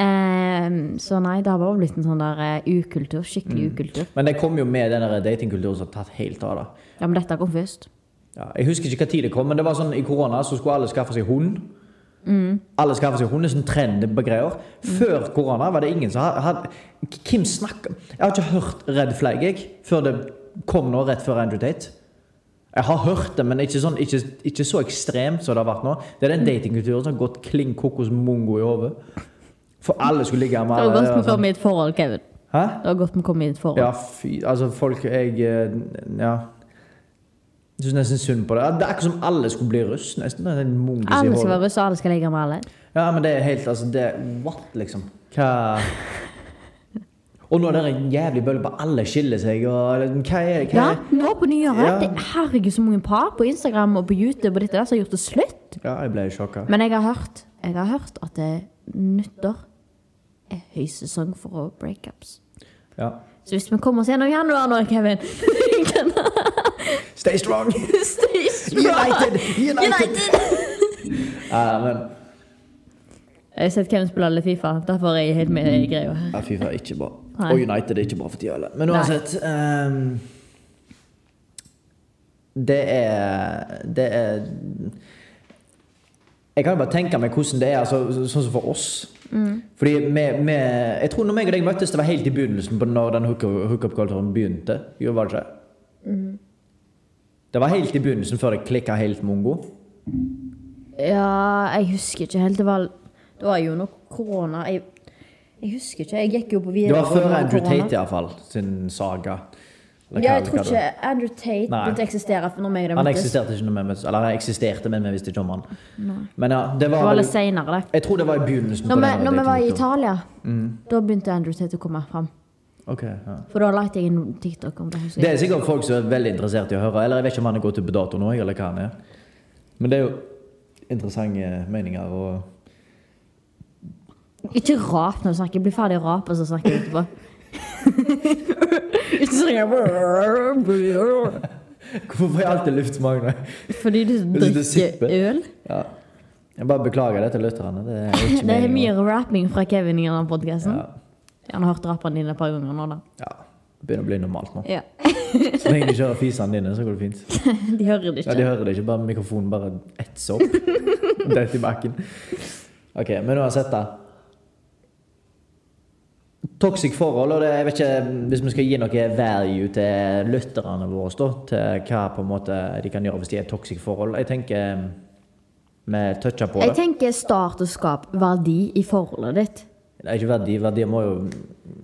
Ehm, så nei, det har bare blitt en sånn der eh, ukultur. Skikkelig ukultur. Men det kom jo med den datingkulturen som har tatt helt av. da. Ja, men dette kom først. Ja, jeg husker ikke hva tid det kom, men det var sånn i korona så skulle alle skaffe seg hund. Alle skaffe seg hund, det er sånn trend på greier. Før korona var det ingen som hadde Hvem snakker Jeg har ikke hørt Red Flag jeg, før det kom nå rett før Andrew Tate. Jeg har hørt det, men ikke, sånn, ikke, ikke så ekstremt som det har vært nå. Det er den datingkulturen som har gått klin kokos mongo i hodet. For alle skulle ligge med alle. Det var godt vi kom i et forhold, Kevin. Hæ? Det var godt vi kom i et forhold. Ja, fy Altså, folk Jeg eh, Ja. Jeg syns nesten synd på det. Det er akkurat som alle skulle bli russ. Nesten. Alle skal være russ, og alle skal ligge med alle. Ja, men det er helt Altså, det What, liksom? Hva Og nå er det en jævlig bølge på alle skiller seg, og hva er hva Ja, er- nå på nyåret. Ja. Det, herregud, så mange par på Instagram og på YouTube og dette der som har gjort det slutt. Ja, jeg ble sjokka. Men jeg har hørt, jeg har hørt at det nyttår er høysesong for å breakups. Ja. Så hvis vi kommer oss gjennom januar nå, Kevin (laughs) Stay strong! (laughs) Stay strong! United! United! United! (laughs) Ja, men Jeg har sett Kevin spille litt Fifa, derfor er jeg helt med i greia ja, Fifa er ikke bra. Nei. Og United er ikke bra for tida heller. Men uansett um, Det er Det er Jeg kan jo bare tenke meg hvordan det er altså, sånn som for oss. Fordi vi, Jeg tror når meg og deg møttes, det var helt i begynnelsen på når den hookup- hookup-kulturen begynte. Jo, var det ikke? Det var helt i begynnelsen før det klikka helt mongo. Ja, jeg husker ikke helt. Det var, det var jo noe korona. Jeg, jeg husker ikke. Jeg gikk jo på videre. Det var før Andrew. Tate iallfall, sin saga. Eller Ja, jeg tror ikke Andrew Tate Nei. begynte å eksistere når og Han eksisterte ikke når vi møttes. Eller han eksisterte, men vi visste ikke om han. Men ja, det Det var var litt senere, det. Jeg tror det var i begynnelsen. Når på vi, når vi var i. Italia, Mm. da begynte Andrew Tate å komme fram. Okay, ja. For da lagde jeg en TikTok om det. Det er sikkert folk som er veldig interessert i å høre. Eller jeg vet ikke om han er gått ut på dato nå, eller hva han er. Men det er jo interessante meninger og Ikke rap når du snakker. Bli ferdig å rape, så snakker jeg etterpå. (laughs) Ikke sånn Hvorfor får jeg alltid luft i? Fordi du drikker øl. Ja. Jeg bare beklager det til lytterne. Det er ikke (laughs) Det er mye rapping fra Kevin i denne podkasten. Ja. Jeg har hørt rappene dine et par ganger nå, da. ja. Det begynner å bli normalt nå. Ja. Så lenge de ikke hører fisene dine, så går det fint. (laughs) De hører det ikke. Ja. De hører det ikke, bare mikrofonen bare etser opp. Dette i bakken. Ok, men uansett, da. Toxic forhold, og det, jeg vet ikke hvis vi skal gi noe value til lytterne våre, da, til hva på en måte de kan gjøre hvis de er toxic forhold. Jeg tenker mm, vi toucher på det. Jeg tenker start og skap verdi i forholdet ditt. Det er ikke verdi, verdier må jo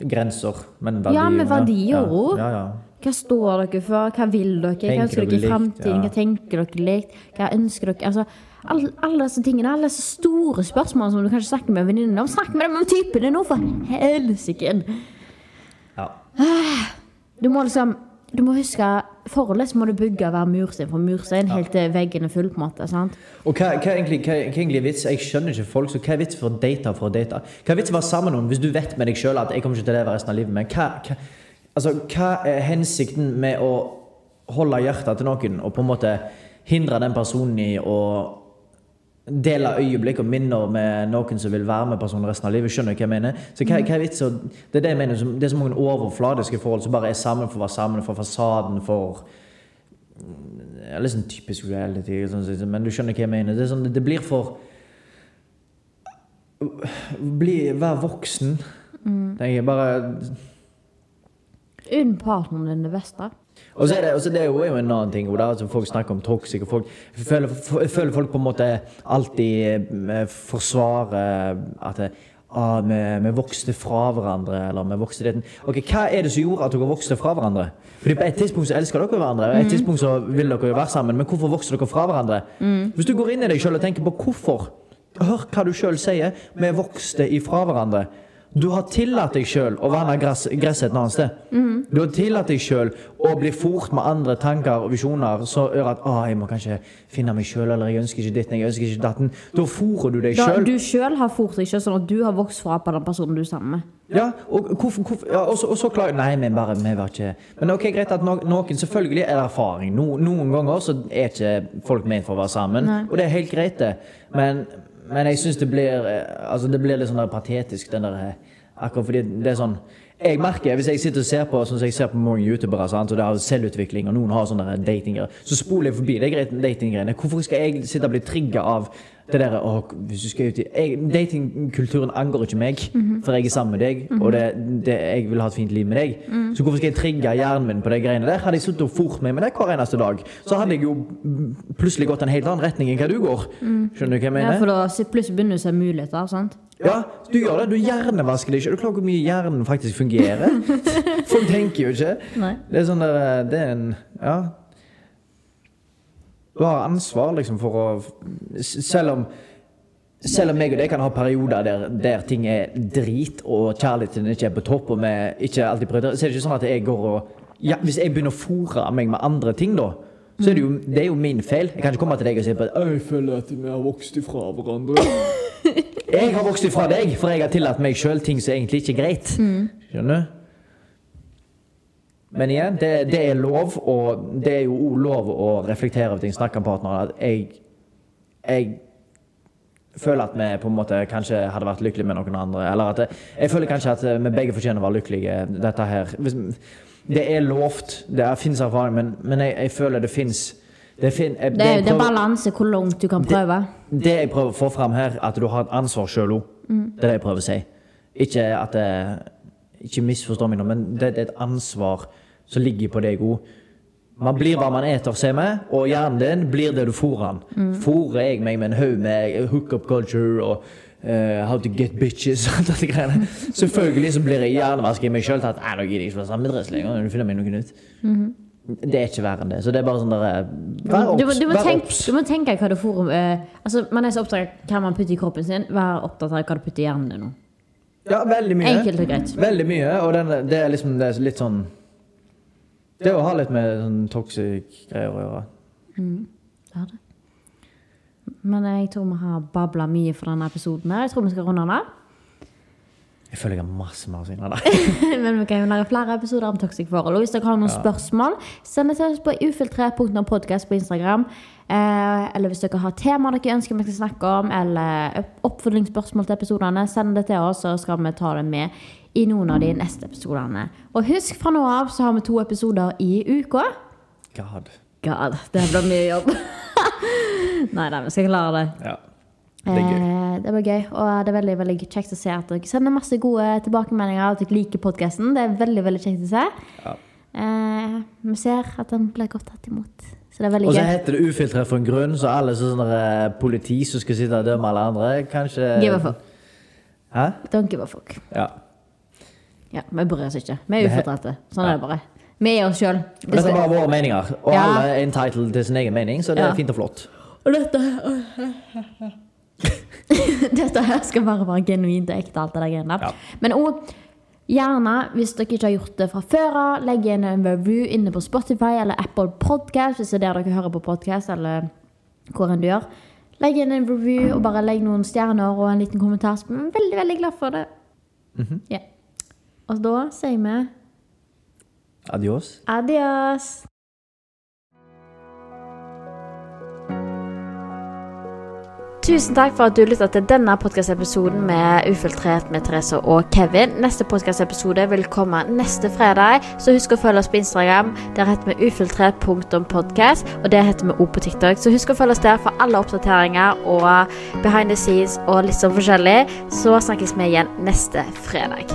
Grenser, men verdier. Ja, men verdier ja. også. Ja, ja. Hva står dere for? Hva vil dere? Hva ønsker dere i framtiden? Ja. Hva tenker dere likt? Hva ønsker dere? Altså, alle, alle disse tingene, alle disse store spørsmålene som du kanskje snakker med venninnene om. Snakk med dem om typene nå, for helsike! ja. Du må liksom du må huske Forholdet så må du bygge hver murstein for murstein helt til veggen er full. på en måte, sant? Og hva, hva, egentlig, hva, hva er vits? Jeg skjønner ikke folk, så hva er vits for å date for å date? Hva er vits å være sammen med noen hvis du vet med deg sjøl at jeg kommer ikke til å leve resten av livet med? Hva, hva, altså, hva er hensikten med å holde hjertet til noen og på en måte hindre den personen i å dele øyeblikk og minner med noen som vil være med personen resten av livet? Skjønner du hva jeg mener? Så hva, hva er vitsen? Det er det jeg mener. Det er så mange overfladiske forhold som bare er sammen for å være sammen, for fasaden, for ja, litt sånn typisk reality, sånn, men du skjønner hva jeg mener. Det, sånn, det blir for bli, Vær voksen. tenker Jeg bare Unn partneren din det beste. Og så er det, også det er jo en annen ting. hvor er altså Folk snakker om toxic. og folk, jeg, føler, jeg føler folk på en måte alltid eh, forsvarer at det, ah, vi, vi vokste fra hverandre. eller vi vokste det. Ok, Hva er det som gjorde at dere vokste fra hverandre? Fordi På et tidspunkt så elsker dere hverandre, og et tidspunkt så vil dere jo være sammen. Men hvorfor vokste dere fra hverandre? Hvis du går inn i deg sjøl og tenker på hvorfor Hør hva du sjøl sier. Vi vokste ifra hverandre. Du har tillatt deg sjøl å vanne gress, gresset et annet sted. Du har tillatt deg sjøl å bli fort med andre tanker og visjoner som gjør at ah, jeg må kanskje finne meg sjøl, eller jeg ønsker ikke ditten, jeg ønsker ikke datten. Da fôrer du deg sjøl. du sjøl har fort deg sjøl, sånn at du har vokst fra på den personen du er sammen med. Ja, og hvorfor, hvorfor ja, og, så, og så klager Nei, vi bare vi var ikke Men ok, greit at no, noen Selvfølgelig er erfaring. No, noen ganger så er ikke folk ment for å være sammen, Nei. og det er helt greit, det. Men, men jeg syns det blir eh, Altså, det blir litt sånn der patetisk, den der eh, Akkurat fordi det er sånn jeg merker, Hvis jeg sitter og ser på sånn som jeg ser på mange youtubere, sant, og det har selvutvikling, og noen har sånne datinggreier, så spoler jeg forbi de greit- datinggreiene. Hvorfor skal jeg sitte og bli trigga av det der å, hvis du skal ut i Datingkulturen angår ikke meg, for jeg er sammen med deg, og det, det, jeg vil ha et fint liv med deg. Så hvorfor skal jeg trigge hjernen min på de greiene der? Hadde jeg sittet og fort meg med det hver eneste dag, så hadde jeg jo plutselig gått en helt annen retning enn hva du går. Skjønner du hva jeg mener? Ja, for da plutselig begynner du å se muligheter. sant? Ja, du gjør det. Du hjernevasker deg ikke. Du klarer hvor mye hjernen faktisk fungerer? (laughs) Folk tenker jo ikke. Det er sånn der Det er en Ja. Du har ansvar liksom for å Selv om selv om jeg og deg kan ha perioder der, der ting er drit, og kjærligheten ikke er på topp, og vi ikke alltid prøver, så er det ikke sånn at jeg går og ja, Hvis jeg begynner å fòre meg med andre ting, da, så er det jo, det er jo min feil. Jeg kan ikke komme til deg og si at jeg føler at vi har vokst ifra hverandre. (laughs) Jeg har vokst ifra deg, for jeg har tillatt meg sjøl ting som egentlig ikke er greit. Skjønner du? Men igjen, det, det er lov, og det er jo lov å reflektere over ting, snakke om partneren. At jeg, jeg føler at vi på en måte kanskje hadde vært lykkelige med noen andre. Eller at jeg, jeg føler kanskje at vi begge fortjener å være lykkelige. Dette her. Det er lovt, det finnes erfaring, men, men jeg, jeg føler det fins det, fin, jeg, Det det er balanse hvor langt du kan prøve. det jeg prøver å få fram her, at du har et ansvar sjøl òg. Det er det jeg prøver å si. Ikke at det, Ikke misforstå meg nå, men det, det er et ansvar som ligger på deg òg. Man blir hva man eter, sier vi, og hjernen din blir det du fôrer den. Fôrer jeg meg med en haug med hookup culture og uh, how to get bitches og alt dette greiene, (laughs) selvfølgelig så blir jeg hjernevask i meg sjøl til at nå gidder jeg ikke være sammen med lenger. Du finner meg noe nytt. Det er ikke verre enn det. Så det er bare sånn der Vær Du, obs. du, du må tenke hva du får om eh, altså, Man er så opptatt av hva man putter i kroppen sin. Vær opptatt av hva du putter i hjernen din nå. Ja, veldig mye. Enkelt og greit. Veldig mye, og den, det er liksom det er litt sånn Det å ha litt med sånn toxic greier å gjøre. Det er det. Men jeg tror vi har babla mye for denne episoden. her Jeg tror vi skal runde den av. Jeg føler jeg har masse mer å si. (laughs) Men vi kan jo lage flere episoder om toxic forhold. Og hvis dere har noen spørsmål, send det til oss på ufiltrert.podcast på Instagram. Eh, eller hvis dere har temaer dere ønsker vi skal snakke om, eller opp- oppfølgingsspørsmål til episodene, send det til oss, så skal vi ta det med i noen av de neste episodene. Og husk, fra nå av så har vi to episoder i uka. God. God, det blir mye jobb. (laughs) Nei da, vi skal klare det. Ja. Det. Eh, det var gøy, og det er veldig veldig kjekt å se at dere sender masse gode tilbakemeldinger. At dere liker podkasten. Det er veldig veldig kjekt å se. Ja. Eh, vi ser at den blir godt tatt imot. Så det er veldig gøy. Og så gøy. heter det ufiltrert for en grunn, så alle sånne der politi som skal sitte og dømme alle andre, kanskje Give a fuck. Hæ? Don't give a fuck. Ja. Ja, Vi bryr oss ikke. Vi er ufiltrerte. Sånn er det bare. Vi er oss sjøl. Dette er bare våre meninger, og Ja. alle er entitled til sin egen mening, så det er Ja. fint og flott. Og dette (laughs) Dette her skal bare være genuint og ekte, alt det der greiene der. Men òg gjerne, hvis dere ikke har gjort det fra før av, legg igjen en review inne på Spotify eller Apple Podcast, hvis det er der dere hører på podcast, eller hvor enn du gjør. Legg igjen en review, og bare legg noen stjerner og en liten kommentar. Så blir vi veldig, veldig glad for det. Ja. Og da sier vi Adios. adios. Tusen takk for at du lytta til denne podkastepisoden med Ufiltrert med Therese og Kevin. Neste podkastepisode vil komme neste fredag, så husk å følge oss på Instagram. Der heter vi ufiltrert.podkast, og det heter vi òg på TikTok. Så husk å følge oss der for alle oppdateringer og behind the scenes og litt sånn forskjellig. Så snakkes vi igjen neste fredag.